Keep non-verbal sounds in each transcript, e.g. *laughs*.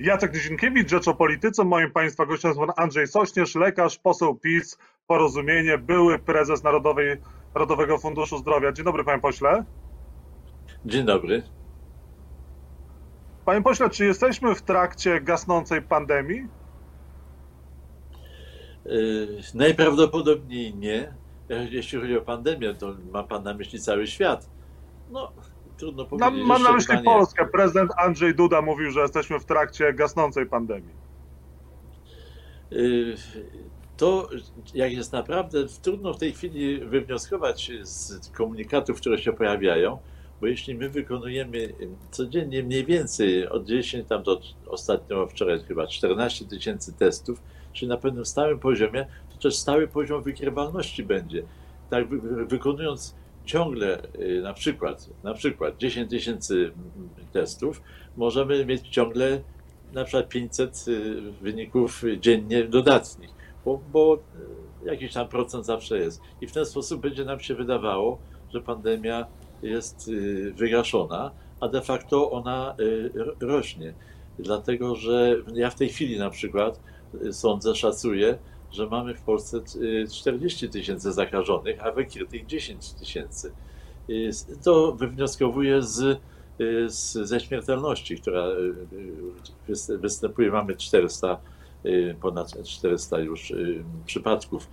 Jacek Nizinkiewicz, Rzecz o Polityce. Moim Państwa gościem jest pan Andrzej Sośnierz, lekarz, poseł PiS, Porozumienie, były prezes Narodowej, Narodowego Funduszu Zdrowia. Dzień dobry, panie pośle. Dzień dobry. Panie pośle, czy jesteśmy w trakcie gasnącej pandemii? Yy, najprawdopodobniej nie. Jeśli chodzi o pandemię, to ma pan na myśli cały świat. No, trudno powiedzieć. Mam, mam na myśli pytanie... Polskę. Prezydent Andrzej Duda mówił, że jesteśmy w trakcie gasnącej pandemii. Yy, to, jak jest naprawdę, trudno w tej chwili wywnioskować z komunikatów, które się pojawiają, bo jeśli my wykonujemy codziennie mniej więcej od 10 tam do ostatnio wczoraj chyba 14 tysięcy testów, czyli na pewnym stałym poziomie, to też stały poziom wykrywalności będzie. Tak wykonując ciągle y, na przykład, na przykład 10 tysięcy testów, możemy mieć ciągle na przykład 500 y, wyników dziennie dodatnich, bo, bo y, jakiś tam procent zawsze jest. I w ten sposób będzie nam się wydawało, że pandemia jest wygaszona, a de facto ona rośnie. Dlatego, że ja w tej chwili na przykład sądzę, szacuję, że mamy w Polsce 40 y, tysięcy zakażonych, a wykrytych 10 tysięcy. Y, to wywnioskowuje z, y, z, ze śmiertelności, która występuje. Mamy 400, ponad 400 już przypadków.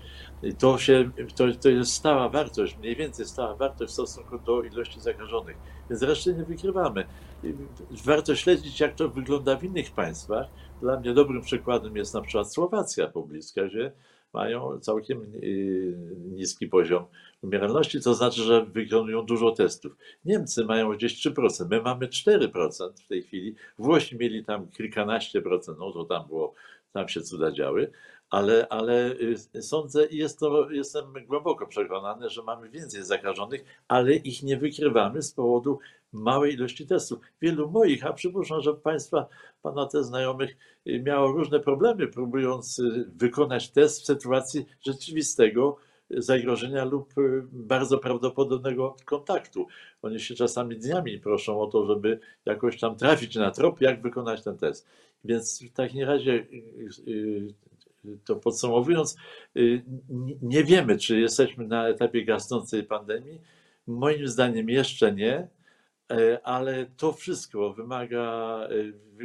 To, się, to, to jest stała wartość, mniej więcej stała wartość w stosunku do ilości zakażonych, więc reszty nie wykrywamy. Warto śledzić, jak to wygląda w innych państwach, dla mnie dobrym przykładem jest na przykład Słowacja pobliska, gdzie mają całkiem y, niski poziom umieralności, to znaczy, że wykonują dużo testów. Niemcy mają gdzieś 3%, my mamy 4% w tej chwili. Włosi mieli tam kilkanaście procent, no to tam było, tam się cuda działy, ale, ale y, sądzę i jest to, jestem głęboko przekonany, że mamy więcej zakażonych, ale ich nie wykrywamy z powodu małej ilości testów. Wielu moich, a przypuszczam, że Państwa, Pana te znajomych y, miało różne problemy, próbując y, wykonać test w sytuacji rzeczywistego zagrożenia lub bardzo prawdopodobnego kontaktu. Oni się czasami dniami proszą o to, żeby jakoś tam trafić na trop, jak wykonać ten test. Więc w takim razie to podsumowując, y, nie wiemy, czy jesteśmy na etapie gasnącej pandemii. Moim zdaniem jeszcze nie, ale to wszystko wymaga,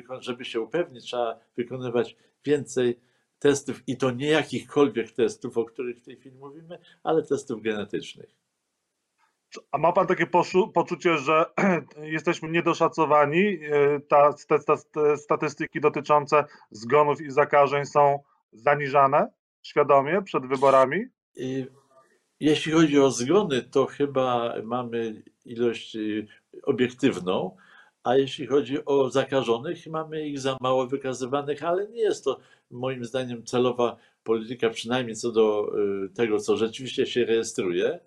e, żeby się upewnić, trzeba wykonywać więcej testów i to nie jakichkolwiek testów, o których w tej chwili mówimy, ale testów genetycznych. A ma Pan takie poczucie, że *clears throat* jesteśmy niedoszacowani? E, ta, te, te statystyki dotyczące zgonów i zakażeń są zaniżane świadomie przed wyborami? Jeśli chodzi o zgony, to chyba mamy ilość obiektywną, a jeśli chodzi o zakażonych, mamy ich za mało wykazywanych, ale nie jest to moim zdaniem celowa polityka, przynajmniej co do y, tego, co rzeczywiście się rejestruje.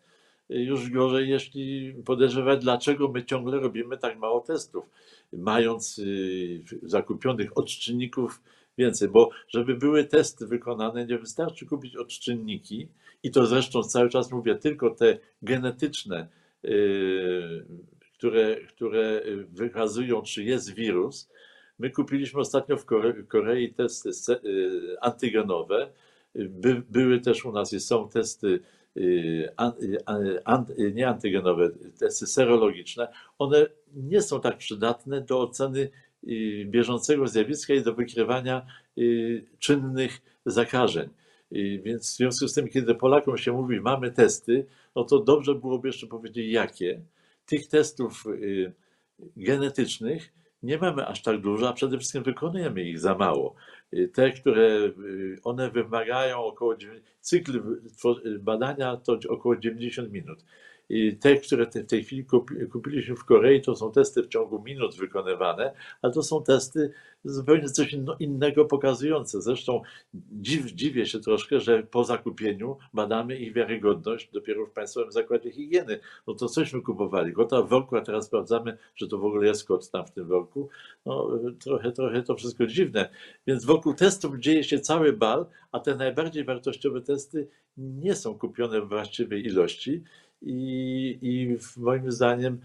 Już gorzej, jeśli podejrzewać, dlaczego my ciągle robimy tak mało testów, mając y, zakupionych odczynników więcej, bo żeby były testy wykonane, nie wystarczy kupić odczynniki i to zresztą cały czas mówię, tylko te genetyczne, yy, które, które wykazują, czy jest wirus. My kupiliśmy ostatnio w Korei, testy antygenowe. By, były też u nas i są testy yy, nie antygenowe, testy serologiczne. One nie są tak przydatne do oceny bieżącego zjawiska i do wykrywania czynnych zakażeń. Więc w związku z tym, kiedy Polakom się mówi, mamy testy, no to dobrze byłoby jeszcze powiedzieć, jakie. Tych testów genetycznych nie mamy aż tak dużo, a przede wszystkim wykonujemy ich za mało. Te, które one wymagają około, cykl badania to około 90 minut. I te, które w tej chwili kupiliśmy w Korei, to są testy w ciągu minut wykonywane, ale to są testy zupełnie coś innego pokazujące. Zresztą dziw, dziwię się troszkę, że po zakupieniu badamy ich wiarygodność dopiero w Państwowym Zakładzie Higieny. No to cośmy kupowali. Kota w worku, a teraz sprawdzamy, że to w ogóle jest kot tam w tym worku. No trochę, trochę to wszystko dziwne. Więc wokół testów dzieje się cały bal, a te najbardziej wartościowe testy nie są kupione w właściwej ilości i, i moim zdaniem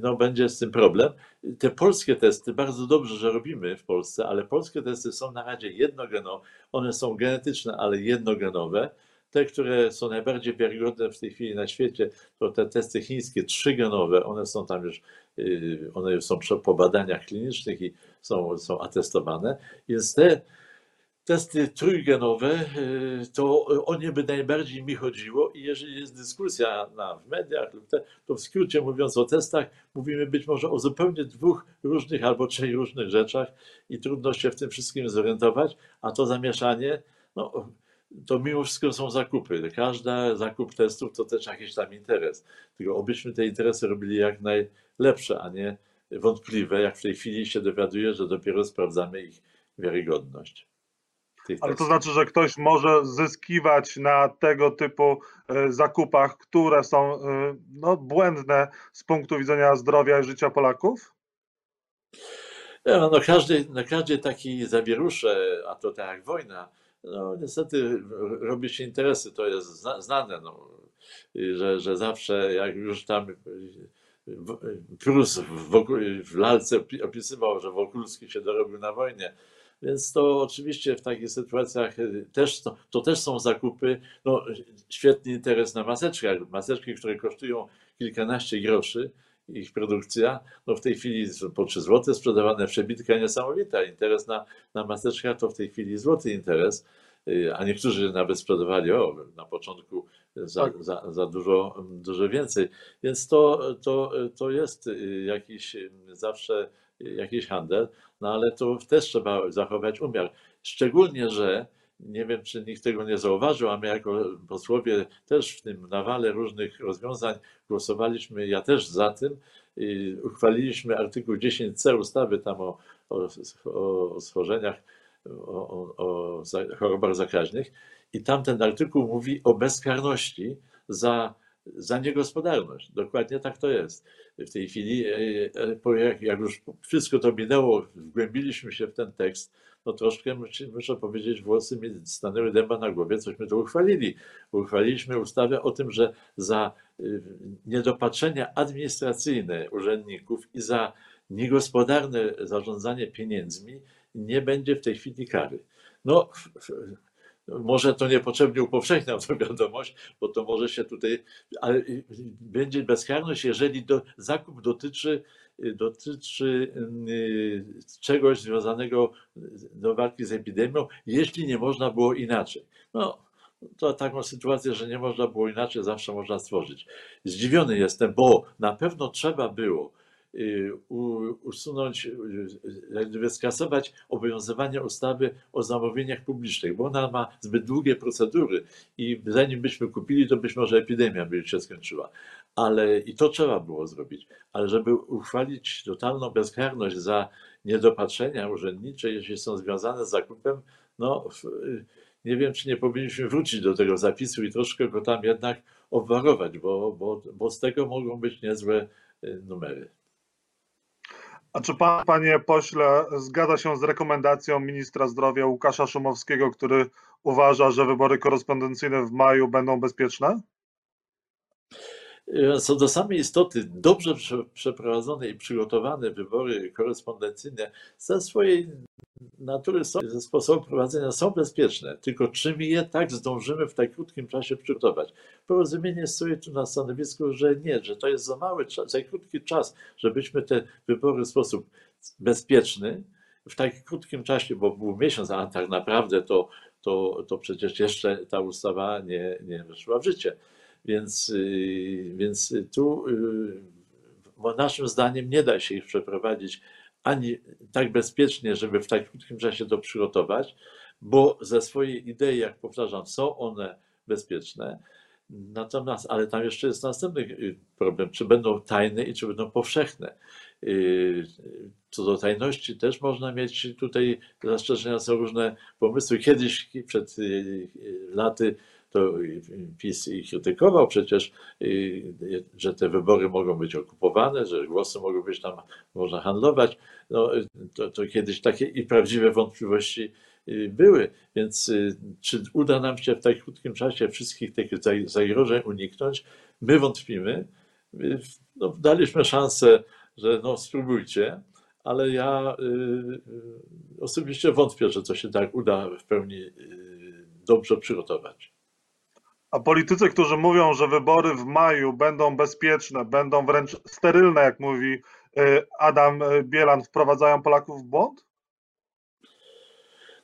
no, będzie z tym problem. Te polskie testy, bardzo dobrze, że robimy w Polsce, ale polskie testy są na razie jednogenowe, one są genetyczne, ale jednogenowe. Te, które są najbardziej wiarygodne w tej chwili na świecie, to te testy chińskie trzygenowe, one są tam już, y, one są po badaniach klinicznych i są, są atestowane. Więc te testy trójgenowe, y, to o nie by najbardziej mi chodziło i jeżeli jest dyskusja na, w mediach, to w skrócie mówiąc o testach, mówimy być może o zupełnie dwóch różnych albo trzech różnych rzeczach i trudno się w tym wszystkim zorientować, a to zamieszanie, no, to mimo wszystko są zakupy. Każdy zakup testów to też jakiś tam interes. Tylko obyśmy te interesy robili jak najlepsze, a nie wątpliwe, jak w tej chwili się dowiaduję, że dopiero sprawdzamy ich wiarygodność. Ale to znaczy, że ktoś może zyskiwać na tego typu e, zakupach, które są e, no, błędne z punktu widzenia zdrowia i życia Polaków? No, no każdy, na każdy taki zawierusze, a to tak jak wojna, no niestety robi się interesy, to jest znane, no, że, że zawsze jak już tam Prus w, w lalce opisywał, że Wokulski się dorobił na wojnie, więc to oczywiście w takich sytuacjach też to, to też są zakupy. No, świetny interes na maseczkach. Maseczki, które kosztują kilkanaście groszy, ich produkcja, no w tej chwili po 3 zł sprzedawane przebitka niesamowita. Interes na, na maseczkach to w tej chwili złoty interes, y, a niektórzy nawet sprzedawali o, na początku za, tak. za, za dużo, dużo więcej. Więc to, to, to jest y, jakiś zawsze jakiś handel, no ale to też trzeba zachować umiar. Szczególnie, że nie wiem, czy nikt tego nie zauważył, a my jako posłowie też w tym nawale różnych rozwiązań głosowaliśmy, ja też za tym, uchwaliliśmy artykuł 10c ustawy tam o, o, o schorzeniach, o, o chorobach zakaźnych i tam ten artykuł mówi o bezkarności za za niegospodarność. Dokładnie tak to jest. W tej chwili, e, e, jak już wszystko to minęło, wgłębiliśmy się w ten tekst, no troszkę, muszę powiedzieć, włosy mi stanęły dęba na głowie, cośmy to uchwalili. Uchwaliliśmy ustawę o tym, że za y, niedopatrzenia administracyjne urzędników i za niegospodarne zarządzanie pieniędzmi nie będzie w tej chwili kary. No, może to niepotrzebnie upowszechniam *laughs* tę wiadomość, bo to może się tutaj, ale będzie bezkarność, jeżeli do, zakup dotyczy, dotyczy y, czegoś związanego do walki z epidemią, jeśli nie można było inaczej. No, to taką sytuację, że nie można było inaczej, zawsze można stworzyć. Zdziwiony jestem, bo na pewno trzeba było Y, usunąć, jakby skasować obowiązywanie ustawy o zamówieniach publicznych, bo ona ma zbyt długie procedury i zanim byśmy kupili, to być może epidemia by się skończyła. Ale i to trzeba było zrobić. Ale żeby uchwalić totalną bezkarność za niedopatrzenia urzędnicze, jeśli są związane z zakupem, no nie wiem, czy nie powinniśmy wrócić do tego zapisu i troszkę go tam jednak obwarować, bo, bo, bo z tego mogą być niezłe y, numery. A czy pan, panie pośle, zgadza się z rekomendacją ministra zdrowia Łukasza Szumowskiego, który uważa, że wybory korespondencyjne w maju będą bezpieczne? Co do samej istoty, dobrze przeprowadzone i przygotowane wybory korespondencyjne ze swojej natury są, ze sposobu prowadzenia są bezpieczne, tylko czy my je tak zdążymy w tak krótkim czasie przygotować? Porozumienie stoi tu na stanowisku, że nie, że to jest za mały czas, za krótki czas, żebyśmy te wybory w sposób bezpieczny, w tak krótkim czasie, bo był miesiąc, a tak naprawdę to, to, to przecież jeszcze ta ustawa nie, nie weszła w życie. Więc, y, więc tu y, naszym zdaniem nie da się ich przeprowadzić ani tak bezpiecznie, żeby w tak krótkim czasie to przygotować, bo ze swojej idei, jak powtarzam, są one bezpieczne. Natomiast, ale tam jeszcze jest następny y, problem, czy będą tajne i czy będą powszechne. Co do tajności też można mieć tutaj zastrzeżenia, są różne pomysły. Kiedyś przed laty to PiS ich krytykował przecież, y, że te wybory mogą być okupowane, że głosy mogą być tam, można handlować. No, to, to kiedyś takie i prawdziwe wątpliwości y, były, więc y, czy uda nam się w tak krótkim czasie wszystkich tych zagrożeń uniknąć? My wątpimy. No, daliśmy szansę, że no spróbujcie, ale ja osobiście wątpię, że to się tak uda w pełni dobrze przygotować. A politycy, którzy mówią, że wybory w maju będą bezpieczne, będą wręcz sterylne, jak mówi y, Adam Bielan, wprowadzają Polaków w błąd?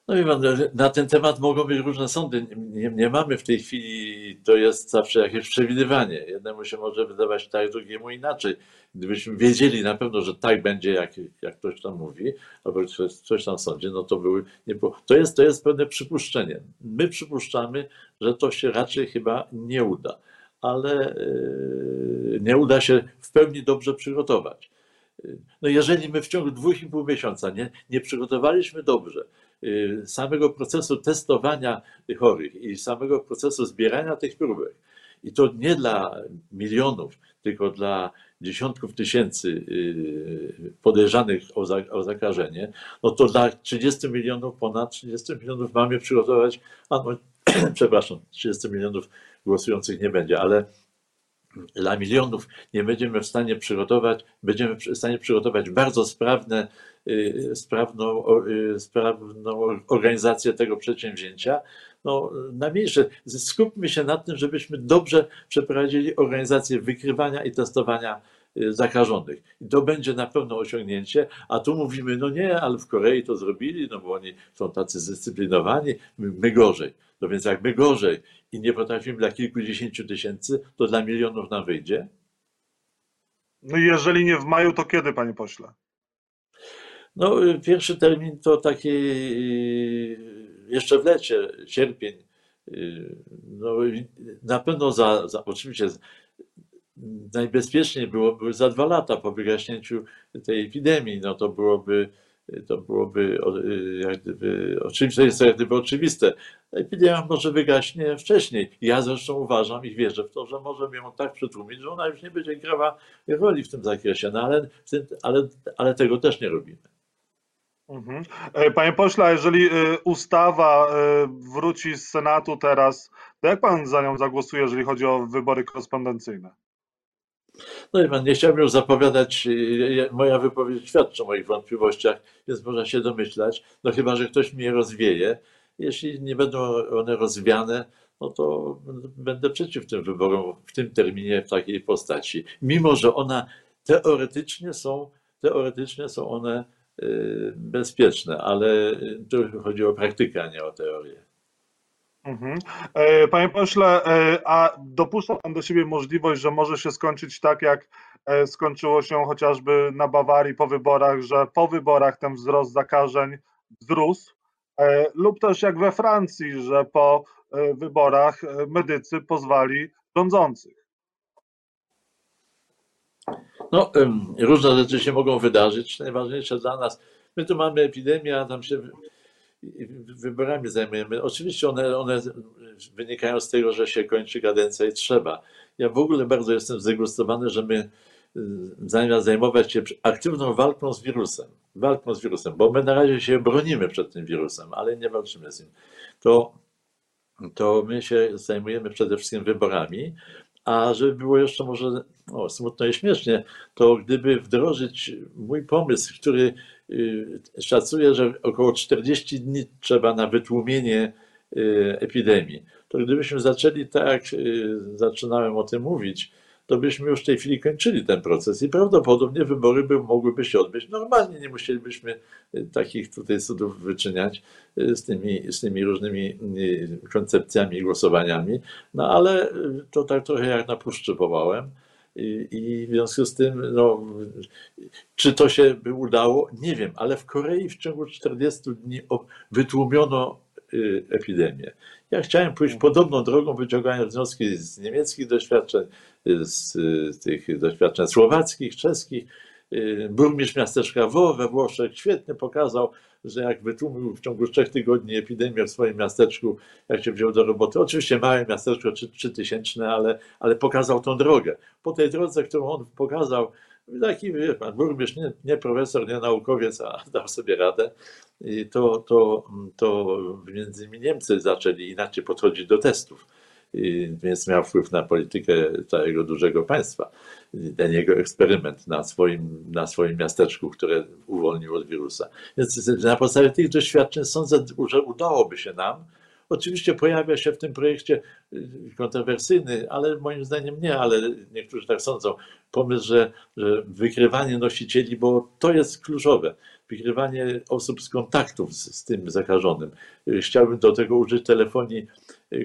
No pan, na ten temat mogą być różne sądy. Nie, nie, mamy w tej chwili, to jest zawsze jakieś przewidywanie. Jednemu się może wydawać tak, drugiemu inaczej. Gdybyśmy wiedzieli na pewno, że tak będzie, jak, jak ktoś tam mówi, albo coś, coś tam sądzi, no to były, nie. To jest, to jest pewne przypuszczenie. My przypuszczamy, że to się raczej chyba nie uda, ale yy, nie uda się w pełni dobrze przygotować. No jeżeli my w ciągu dwóch i pół miesiąca nie, nie przygotowaliśmy dobrze, samego procesu testowania chorych i samego procesu zbierania tych próbek. I to nie dla milionów, tylko dla dziesiątków tysięcy y, podejrzanych o, zakażenie, no to dla 30 milionów, ponad 30 milionów mamy przygotować, a no, *clears throat* przepraszam, 30 milionów głosujących nie będzie, ale dla milionów nie będziemy w stanie przygotować, będziemy w stanie przygotować bardzo sprawne, y, sprawną, y, sprawną organizację tego przedsięwzięcia. No, najmniejsze. Skupmy się na tym, żebyśmy dobrze przeprowadzili organizację wykrywania i testowania zakażonych. I to będzie na pewno osiągnięcie, a tu mówimy, no nie, ale w Korei to zrobili, no bo oni są tacy zdyscyplinowani, my, my gorzej. No więc jak my gorzej i nie potrafimy dla kilkudziesięciu tysięcy, to dla milionów nam wyjdzie? No i jeżeli nie w maju, to kiedy, panie pośle? No, pierwszy termin to taki y, jeszcze w lecie, sierpień. Y, no, na pewno za, za oczywiście najbezpieczniej byłoby za dwa lata po wygaśnięciu tej epidemii. No to byłoby to byłoby jak gdyby, oczywiste, jest to jak gdyby oczywiste. Epidemia może wygaśnie wcześniej. Ja zresztą uważam i wierzę w to, że możemy ją tak przetłumić, że ona już nie będzie grała roli w tym zakresie, no ale, ale, ale tego też nie robimy. Mhm. E, panie pośle, jeżeli e, ustawa e, wróci z Senatu teraz, to jak pan za nią zagłosuje, jeżeli chodzi o wybory korespondencyjne? No i pan, nie chciałbym już zapowiadać, y, moja wypowiedź świadczy o moich wątpliwościach, więc można się domyślać, no chyba, że ktoś mnie rozwieje. Jeśli nie będą one rozwiane, no to będę przeciw tym wyborom w tym terminie, w takiej postaci. Mimo, że one teoretycznie są, teoretycznie są one y, bezpieczne, ale tu chodzi o praktykę, a nie o teorię. Mhm. E, panie pośle, e, a dopuszcza Pan do siebie możliwość, że może się skończyć tak, jak e, skończyło się chociażby na Bawarii po wyborach, że po wyborach ten wzrost zakażeń wzrósł, lub też jak we Francji, że po wyborach medycy pozwali rządzących? No, różne rzeczy się mogą wydarzyć. Najważniejsze dla nas, my tu mamy epidemię, a tam się wyborami zajmujemy. Oczywiście one, one wynikają z tego, że się kończy kadencja i trzeba. Ja w ogóle bardzo jestem zdegustowany, że my y, zamiast zajmować się aktywną walką z wirusem, walką z wirusem, bo my na razie się bronimy przed tym wirusem, ale nie walczymy z nim, to, to my się zajmujemy przede wszystkim wyborami, a żeby było jeszcze może o, smutno i śmiesznie, to gdyby wdrożyć mój pomysł, który szacuje, że około 40 dni trzeba na wytłumienie y, epidemii, to gdybyśmy zaczęli tak, y, zaczynałem o tym mówić, to byśmy już w tej chwili kończyli ten proces i prawdopodobnie wybory by, mogłyby się odbyć normalnie. Nie musielibyśmy takich tutaj cudów wyczyniać z tymi, z tymi różnymi koncepcjami i głosowaniami. No ale to tak trochę jak na puszczy wołałem. I, I, w związku z tym, no, czy to się by udało? Nie wiem, ale w Korei w ciągu 40 dni wytłumiono y, epidemię. Ja chciałem pójść mhm. podobną drogą, wyciągając wnioski z niemieckich doświadczeń, z, z tych doświadczeń słowackich, czeskich. Y, burmistrz miasteczka Wo we Włoszech świetnie pokazał, że jak wytłumił w ciągu trzech tygodni epidemię w swoim miasteczku, jak się wziął do roboty, oczywiście małe miasteczko, trzytysięczne, ale, ale pokazał tą drogę. Po tej drodze, którą on pokazał, taki wie pan, burmistrz, nie, nie profesor, nie naukowiec, a *laughs* dał sobie radę, I to, to, to między innymi Niemcy zaczęli inaczej podchodzić do testów. Więc miał wpływ na politykę całego dużego państwa. Ten jego eksperyment na swoim, na swoim miasteczku, które uwolnił od wirusa. Więc na podstawie tych doświadczeń sądzę, że udałoby się nam Oczywiście pojawia się w tym projekcie kontrowersyjny, ale moim zdaniem nie, ale niektórzy tak sądzą, pomysł, że, że wykrywanie nosicieli, bo to jest kluczowe, wykrywanie osób z kontaktów z, z tym zakażonym. Chciałbym do tego użyć telefonii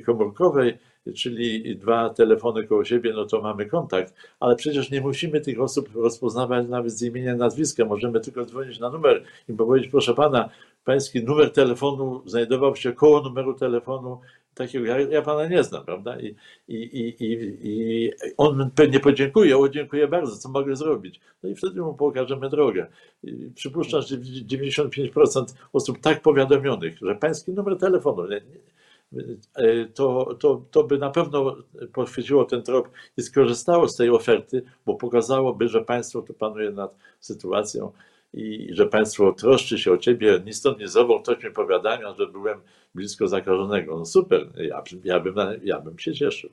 komórkowej, czyli dwa telefony koło siebie, no to mamy kontakt, ale przecież nie musimy tych osób rozpoznawać nawet z imienia, nazwiska, możemy tylko dzwonić na numer i powiedzieć, proszę pana, pański numer telefonu znajdował się koło numeru telefonu takiego, ja, ja pana nie znam, prawda? I, i, i, i on pewnie podziękuje, o dziękuję bardzo, co mogę zrobić. No i wtedy mu pokażemy drogę. I przypuszczam, że 95% osób tak powiadomionych, że pański numer telefonu, nie, e, to, to, to by na pewno pochwyciło ten trop i skorzystało z tej oferty, bo pokazałoby, że państwo tu panuje nad sytuacją i że państwo troszczy się o ciebie, ni stąd, ni zowąd, ktoś mi powiadamia, że byłem blisko zakażonego. No super, ja, ja, bym, ja bym się cieszył.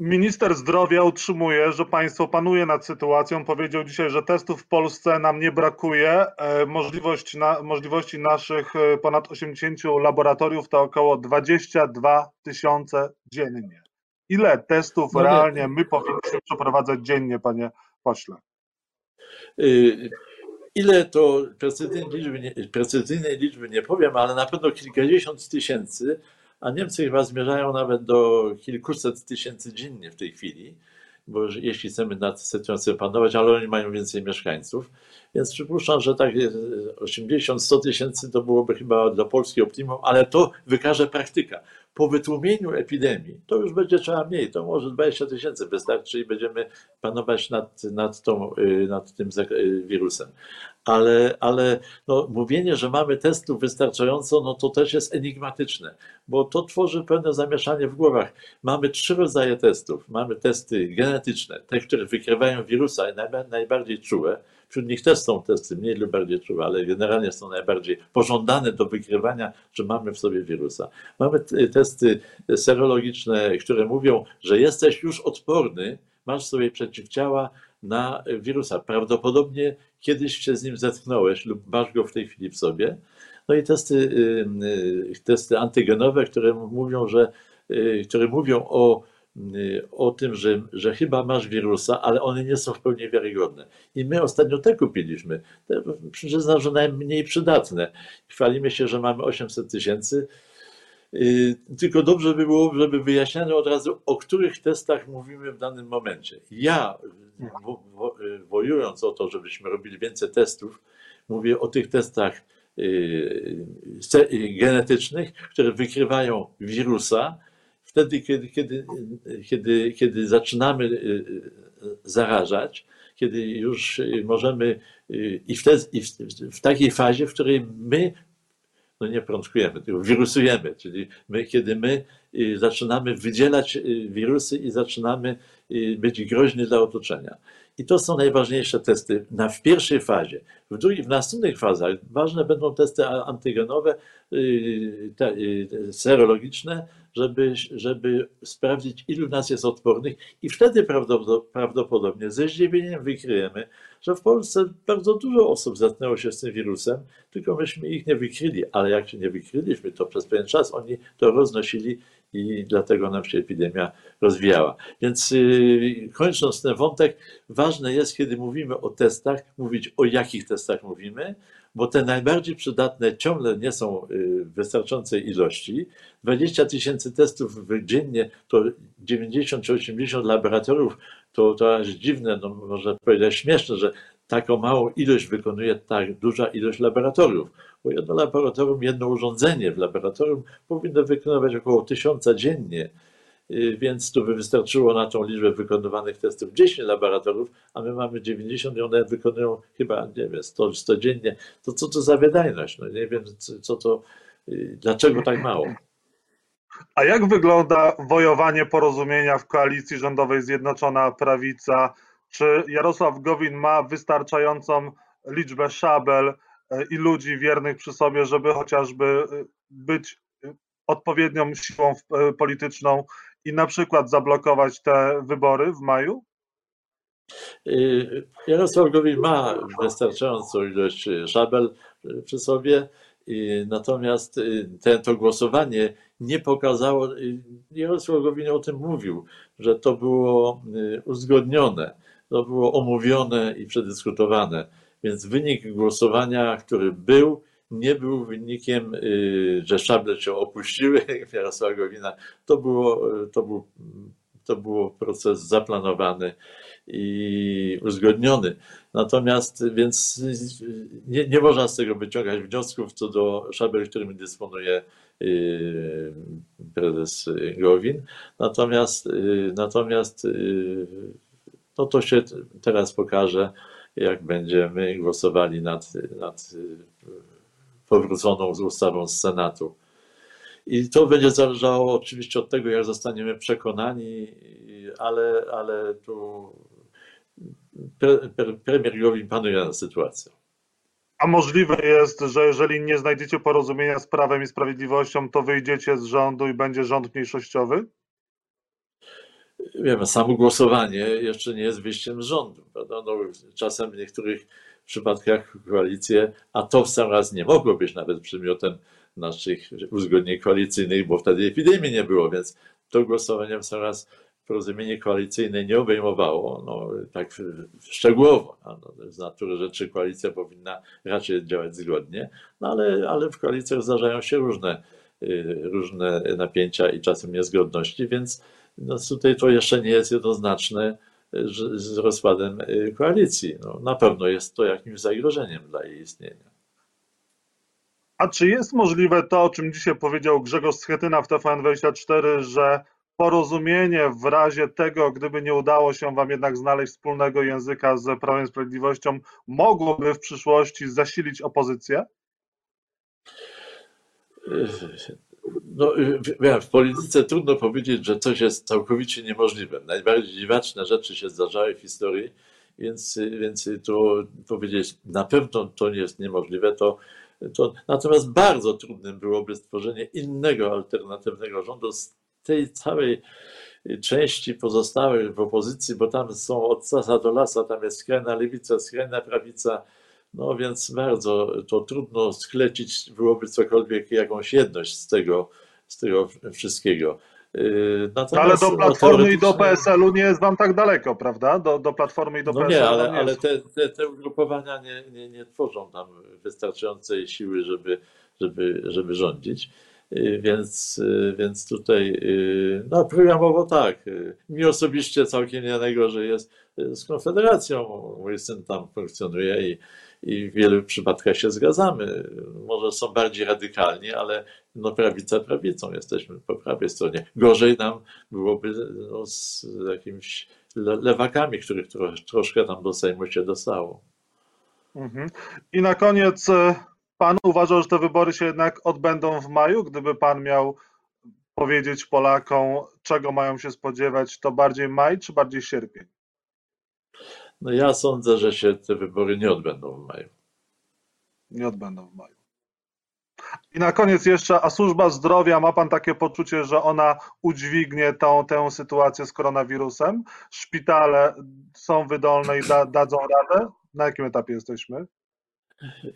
Minister zdrowia utrzymuje, że państwo panuje nad sytuacją. Powiedział dzisiaj, że testów w Polsce nam nie brakuje. E, możliwość na, możliwości naszych e, ponad 80 laboratoriów to około 22 tysiące dziennie. Ile testów no realnie my powinniśmy przeprowadzać dziennie, panie pośle? Y Ile to precyzyjnej liczby, precyzyjnej liczby nie powiem, ale na pewno kilkadziesiąt tysięcy, a Niemcy chyba zmierzają nawet do kilkuset tysięcy dziennie w tej chwili, bo jeśli chcemy nad sytuacją panować, ale oni mają więcej mieszkańców, więc przypuszczam, że tak 80-100 tysięcy to byłoby chyba dla Polski optimum, ale to wykaże praktyka. Po wytłumieniu epidemii, to już będzie trzeba mniej, to może 20 tysięcy. Wystarczy i będziemy panować nad, nad, tą, y, nad tym y, wirusem. Ale, ale no, mówienie, że mamy testów wystarczająco, no to też jest enigmatyczne, bo to tworzy pewne zamieszanie w głowach. Mamy trzy rodzaje testów. Mamy testy genetyczne, te, które wykrywają wirusa, najbardziej czułe, Wśród nich też są testy mniej lub bardziej czułe, ale generalnie są najbardziej pożądane do wykrywania, że mamy w sobie wirusa. Mamy testy serologiczne, które mówią, że jesteś już odporny, masz sobie przeciwciała na wirusa. Prawdopodobnie kiedyś się z nim zetknąłeś lub masz go w tej chwili w sobie. No i testy, y, y, testy antygenowe, które mówią, że, y, które mówią o o tym, że, że chyba masz wirusa, ale one nie są w pełni wiarygodne. I my ostatnio te kupiliśmy. Te, przyznam, że najmniej przydatne. Chwalimy się, że mamy 800 tysięcy. Y, tylko dobrze by było, żeby wyjaśniano od razu, o których testach mówimy w danym momencie. Ja, wo, wojując o to, żebyśmy robili więcej testów, mówię o tych testach y, genetycznych, które wykrywają wirusa, wtedy, kiedy, kiedy, kiedy, kiedy zaczynamy y, y, zarażać, kiedy już możemy y, i, w, te, i w, w takiej fazie, w której my no nie prączkujemy, tylko wirusujemy, czyli my, kiedy my zaczynamy wydzielać wirusy i zaczynamy być groźni dla otoczenia. I to są najważniejsze testy na, w pierwszej fazie. W, drugiej, w następnych fazach ważne będą testy antygenowe, te, serologiczne, żeby, żeby sprawdzić, ilu nas jest odpornych, i wtedy prawdopodobnie ze zdziwieniem wykryjemy, że w Polsce bardzo dużo osób zetknęło się z tym wirusem, tylko myśmy ich nie wykryli, ale jak się nie wykryliśmy, to przez pewien czas oni to roznosili i dlatego nam się epidemia rozwijała. Więc yy, kończąc ten wątek, ważne jest, kiedy mówimy o testach, mówić o jakich testach mówimy, bo te najbardziej przydatne ciągle nie są y, w wystarczającej ilości. 20 tysięcy testów dziennie to 90 czy 80 laboratoriów, to, to aż dziwne, no można powiedzieć śmieszne, że taką małą ilość wykonuje tak duża ilość laboratoriów. Bo jedno laboratorium, jedno urządzenie w laboratorium powinno wykonywać około tysiąca dziennie. Y, więc tu by wystarczyło na tą liczbę wykonywanych testów 10 laboratoriów, a my mamy 90 i one wykonują chyba, nie wiem, 100, 100 dziennie. To co to za wydajność? No nie wiem, co to, y, dlaczego tak mało. A jak wygląda wojowanie porozumienia w koalicji rządowej Zjednoczona Prawica? Czy Jarosław Gowin ma wystarczającą liczbę szabel y, i ludzi wiernych przy sobie, żeby chociażby być odpowiednią siłą polityczną i na przykład zablokować te wybory w maju? Y, Jarosław Gowin ma wystarczającą ilość szabel przy sobie, natomiast te, to głosowanie nie pokazało, Jarosław Gowin o tym mówił, że to było uzgodnione, to było omówione i przedyskutowane, więc wynik głosowania, który był, nie był wynikiem, że szable się opuściły *laughs* Jarosława Gowina. To, było, to, był, to było proces zaplanowany i uzgodniony. Natomiast więc nie, nie można z tego wyciągać wniosków co do szabel, którymi dysponuje y, prezes Gowin. Natomiast, y, natomiast y, no to się teraz pokaże, jak będziemy głosowali nad, nad powróconą z ustawą z Senatu. I to będzie zależało oczywiście od tego, jak zostaniemy przekonani, ale, ale tu premier Gowin panuje nad sytuacją. A możliwe jest, że jeżeli nie znajdziecie porozumienia z Prawem i Sprawiedliwością, to wyjdziecie z rządu i będzie rząd mniejszościowy? Wiemy, samo głosowanie jeszcze nie jest wyjściem z rządu. No, czasem w niektórych przypadkach koalicje, a to w sam raz nie mogło być nawet przedmiotem naszych uzgodnień koalicyjnych, bo wtedy epidemii nie było, więc to głosowanie w sam raz porozumienie koalicyjne nie obejmowało, no, tak szczegółowo. No, z natury rzeczy koalicja powinna raczej działać zgodnie, no, ale, ale w koalicjach zdarzają się różne, y, różne napięcia i czasem niezgodności, więc no, tutaj to jeszcze nie jest jednoznaczne z rozkładem y, koalicji. No, na pewno jest to jakimś zagrożeniem dla jej istnienia. A czy jest możliwe to, o czym dzisiaj powiedział Grzegorz Schetyna w TVN24, że porozumienie w razie tego, gdyby nie udało się Wam jednak znaleźć wspólnego języka z Prawem i Sprawiedliwością, mogłoby w przyszłości zasilić opozycję? No, w polityce trudno powiedzieć, że coś jest całkowicie niemożliwe. Najbardziej dziwaczne rzeczy się zdarzały w historii, więc, więc to powiedzieć na pewno to nie jest niemożliwe. To, to, natomiast bardzo trudnym byłoby stworzenie innego alternatywnego rządu z tej całej części pozostałych w opozycji, bo tam są od lasa do lasa, tam jest skrajna lewica, skrajna prawica, no więc bardzo to trudno sklecić byłoby cokolwiek, jakąś jedność z tego, z tego wszystkiego. Yy, natomiast, ale do Platformy no, i do PSL-u nie jest wam tak daleko, prawda? Do, do Platformy i do no PSL-u. Nie, ale, ale te, te, te ugrupowania nie, nie, nie tworzą tam wystarczającej siły, żeby, żeby, żeby rządzić. Yy, więc, yy, więc tutaj, no programowo tak. Mi osobiście całkiem nie najgorzej jest z Konfederacją. Mój syn tam funkcjonuje i, i w wielu przypadkach się zgadzamy. Może są bardziej radykalni, ale no prawica prawicą, jesteśmy po prawej stronie. Gorzej nam byłoby no, z jakimiś lewakami, których troszkę tam do Sejmu się dostało. Mhm. I na koniec e, pan uważa, że te wybory się jednak odbędą w maju? Gdyby pan miał powiedzieć Polakom, czego mają się spodziewać, to bardziej maj czy bardziej sierpień? No ja sądzę, że się te wybory nie odbędą w maju. Nie odbędą w maju. I na koniec jeszcze, a służba zdrowia, ma Pan takie poczucie, że ona udźwignie tą, tę sytuację z koronawirusem? Szpitale są wydolne i da, dadzą radę? Na jakim etapie jesteśmy?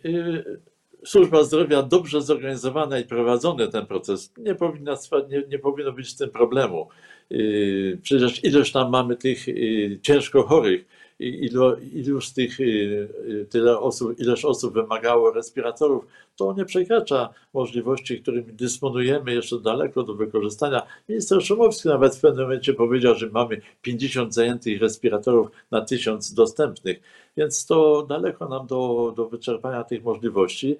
Y, służba zdrowia dobrze zorganizowana i prowadzony ten proces nie, powinna, nie, nie powinno być z tym problemu. Y, przecież ileż tam mamy tych y, ciężko chorych, ilu, ilu z tych, y, y, tyle osób, ileż osób wymagało respiratorów, to nie przekracza możliwości, którymi dysponujemy jeszcze daleko do wykorzystania. Minister Szumowski nawet w pewnym momencie powiedział, że mamy 50 zajętych respiratorów na 1000 dostępnych, więc to daleko nam do, do wyczerpania tych możliwości.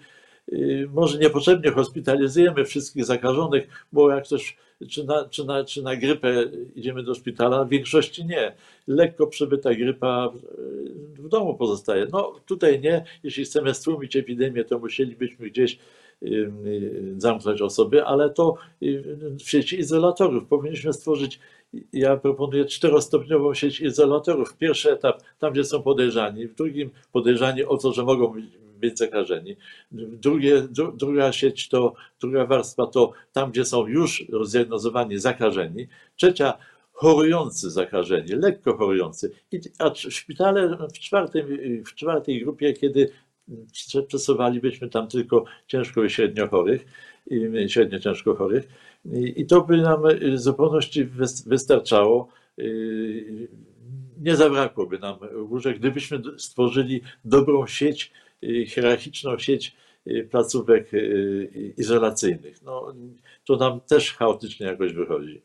Y, może niepotrzebnie hospitalizujemy wszystkich zakażonych, bo jak ktoś czy na, czy, na, czy na grypę idziemy do szpitala, w większości nie. Lekko przebyta grypa w domu pozostaje. No tutaj nie. Jeśli chcemy stłumić epidemię, to musielibyśmy gdzieś zamknąć osoby, ale to w sieci izolatorów powinniśmy stworzyć ja proponuję czterostopniową sieć izolatorów. Pierwszy etap, tam gdzie są podejrzani, w drugim podejrzani o to, że mogą być zakażeni. Drugie, dru, druga sieć to, druga warstwa to tam, gdzie są już zdiagnozowani zakażeni. Trzecia, chorujący zakażeni, lekko chorujący. I, a szpitale w czwartej, w czwartej grupie, kiedy przesuwalibyśmy tam tylko ciężko i średnio chorych, i średnio ciężko chorych. I, i to by nam w zupełności wystarczało nie zabrakłoby nam łóżek, gdybyśmy stworzyli dobrą sieć, y, hierarchiczną sieć y, placówek y, izolacyjnych. No, to nam też chaotycznie jakoś wychodzi.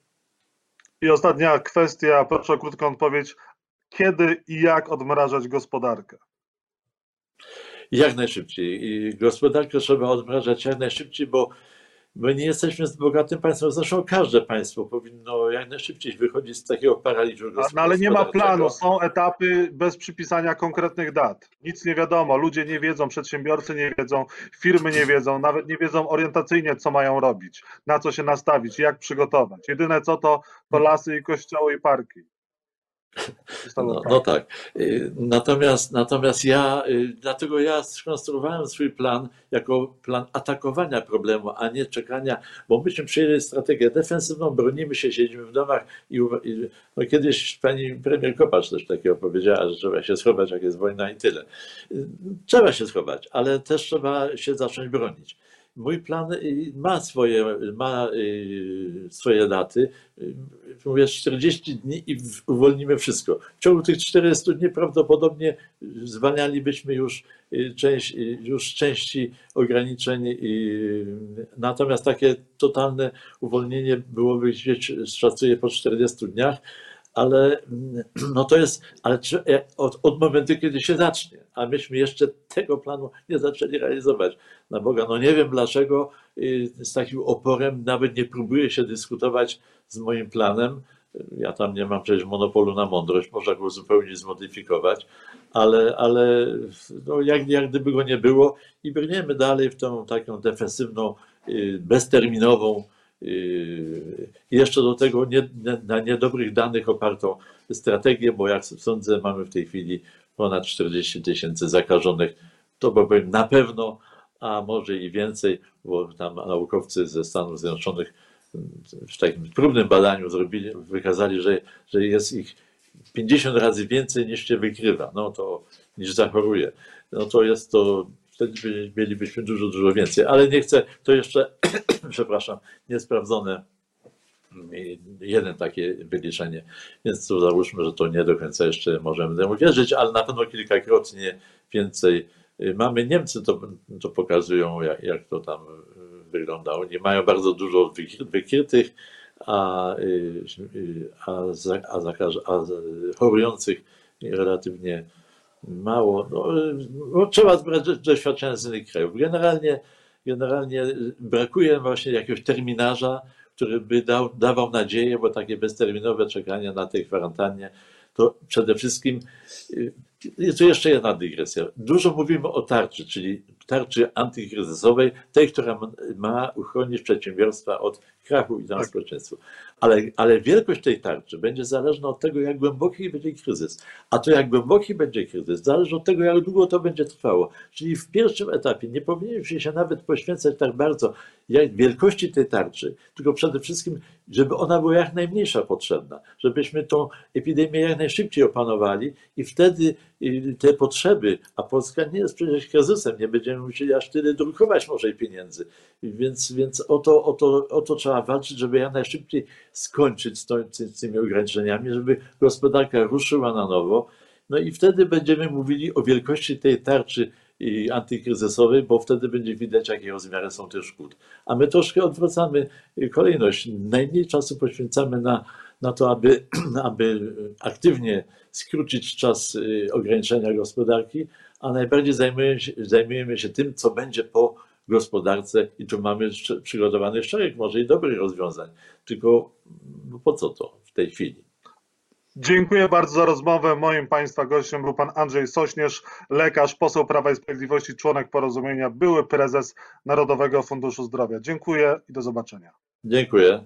I ostatnia kwestia, proszę o krótką odpowiedź. Kiedy i jak odmrażać gospodarkę? Jak najszybciej. Gospodarkę trzeba odmrażać jak najszybciej, bo My nie jesteśmy z bogatym państwem. Zresztą każde państwo powinno jak najszybciej wychodzić z takiego paraliżu No ale nie ma planu, są etapy bez przypisania konkretnych dat. Nic nie wiadomo, ludzie nie wiedzą, przedsiębiorcy nie wiedzą, firmy nie wiedzą, nawet nie wiedzą orientacyjnie, co mają robić, na co się nastawić, jak przygotować. Jedyne co to, to lasy i kościoły i parki. No, no, tak. Y, natomiast, natomiast ja, y, dlatego ja skonstruowałem swój plan jako plan atakowania problemu, a nie czekania, bo myśmy przyjęli strategię defensywną, bronimy się, siedzimy w domach i, i no kiedyś pani premier Kopacz też takiego powiedziała, że trzeba się schować, jak jest wojna i tyle. Y, trzeba się schować, ale też trzeba się zacząć bronić. Mój plan y, ma swoje, ma y, swoje daty. Y, mówię 40 dni i uwolnimy wszystko. W ciągu tych 40 dni prawdopodobnie zwalnialibyśmy już część, już części ograniczeń. Natomiast takie totalne uwolnienie byłoby gdzieś, szacuję, po 40 dniach ale mm, *clears throat* no to jest, ale e, od, od momentu, kiedy się zacznie, a myśmy jeszcze tego planu nie zaczęli realizować. Na Boga, no nie wiem dlaczego y, z takim oporem nawet nie próbuję się dyskutować z moim planem. Ja tam nie mam przecież monopolu na mądrość, można go zupełnie zmodyfikować, ale, ale no jak, jak gdyby go nie było i brniemy dalej w tą taką defensywną, y, bezterminową, jeszcze do tego nie, na niedobrych danych opartą strategię, bo jak sądzę, mamy w tej chwili ponad 40 tysięcy zakażonych. To powiem na pewno, a może i więcej, bo tam naukowcy ze Stanów Zjednoczonych w takim próbnym badaniu zrobili, wykazali, że, że jest ich 50 razy więcej niż się wykrywa, no to niż zachoruje. No to jest to wtedy mielibyśmy dużo, dużo więcej. Ale nie chcę, to jeszcze, *clears throat* przepraszam, niesprawdzone jeden takie wyliczenie, więc tu załóżmy, że to nie do końca jeszcze możemy temu wierzyć, ale na pewno kilkakrotnie więcej. Mamy Niemcy, to, to pokazują, jak, jak to tam wygląda. Oni mają bardzo dużo wykrytych, a, a, a, a chorujących relatywnie mało. No, no, trzeba zbrać doświadczenia z innych krajów. Generalnie, generalnie brakuje właśnie jakiegoś terminarza, który by dał, dawał nadzieję, bo takie bezterminowe czekanie na tej kwarantannie to przede wszystkim jest tu jeszcze jedna dygresja. Dużo mówimy o tarczy, czyli tarczy antykryzysowej, tej, która ma uchronić przedsiębiorstwa od krachu i tak. społeczeństwo. Ale, ale wielkość tej tarczy będzie zależna od tego, jak głęboki będzie kryzys. A to, jak głęboki będzie kryzys, zależy od tego, jak długo to będzie trwało. Czyli w pierwszym etapie nie powinniśmy się nawet poświęcać tak bardzo jak wielkości tej tarczy, tylko przede wszystkim, żeby ona była jak najmniejsza potrzebna, żebyśmy tą epidemię jak najszybciej opanowali i wtedy te potrzeby, a Polska nie jest przecież kryzysem, nie będziemy musieli aż tyle drukować może pieniędzy, więc, więc o, to, o, to, o to trzeba walczyć, żeby jak najszybciej skończyć z, to, z tymi ograniczeniami, żeby gospodarka ruszyła na nowo, no i wtedy będziemy mówili o wielkości tej tarczy antykryzysowej, bo wtedy będzie widać, jakie rozmiary są tych szkód. A my troszkę odwracamy kolejność. Najmniej czasu poświęcamy na, na to, aby, *clears throat* aby aktywnie skrócić czas y, ograniczenia gospodarki, a najbardziej zajmujemy się, zajmujemy się tym, co będzie po gospodarce i tu mamy przygotowany szereg może i dobrych rozwiązań. Tylko no po co to w tej chwili? Dziękuję bardzo za rozmowę. Moim Państwa gościem był Pan Andrzej Sośnierz, lekarz, poseł Prawa i Sprawiedliwości, członek porozumienia, były prezes Narodowego Funduszu Zdrowia. Dziękuję i do zobaczenia. Dziękuję.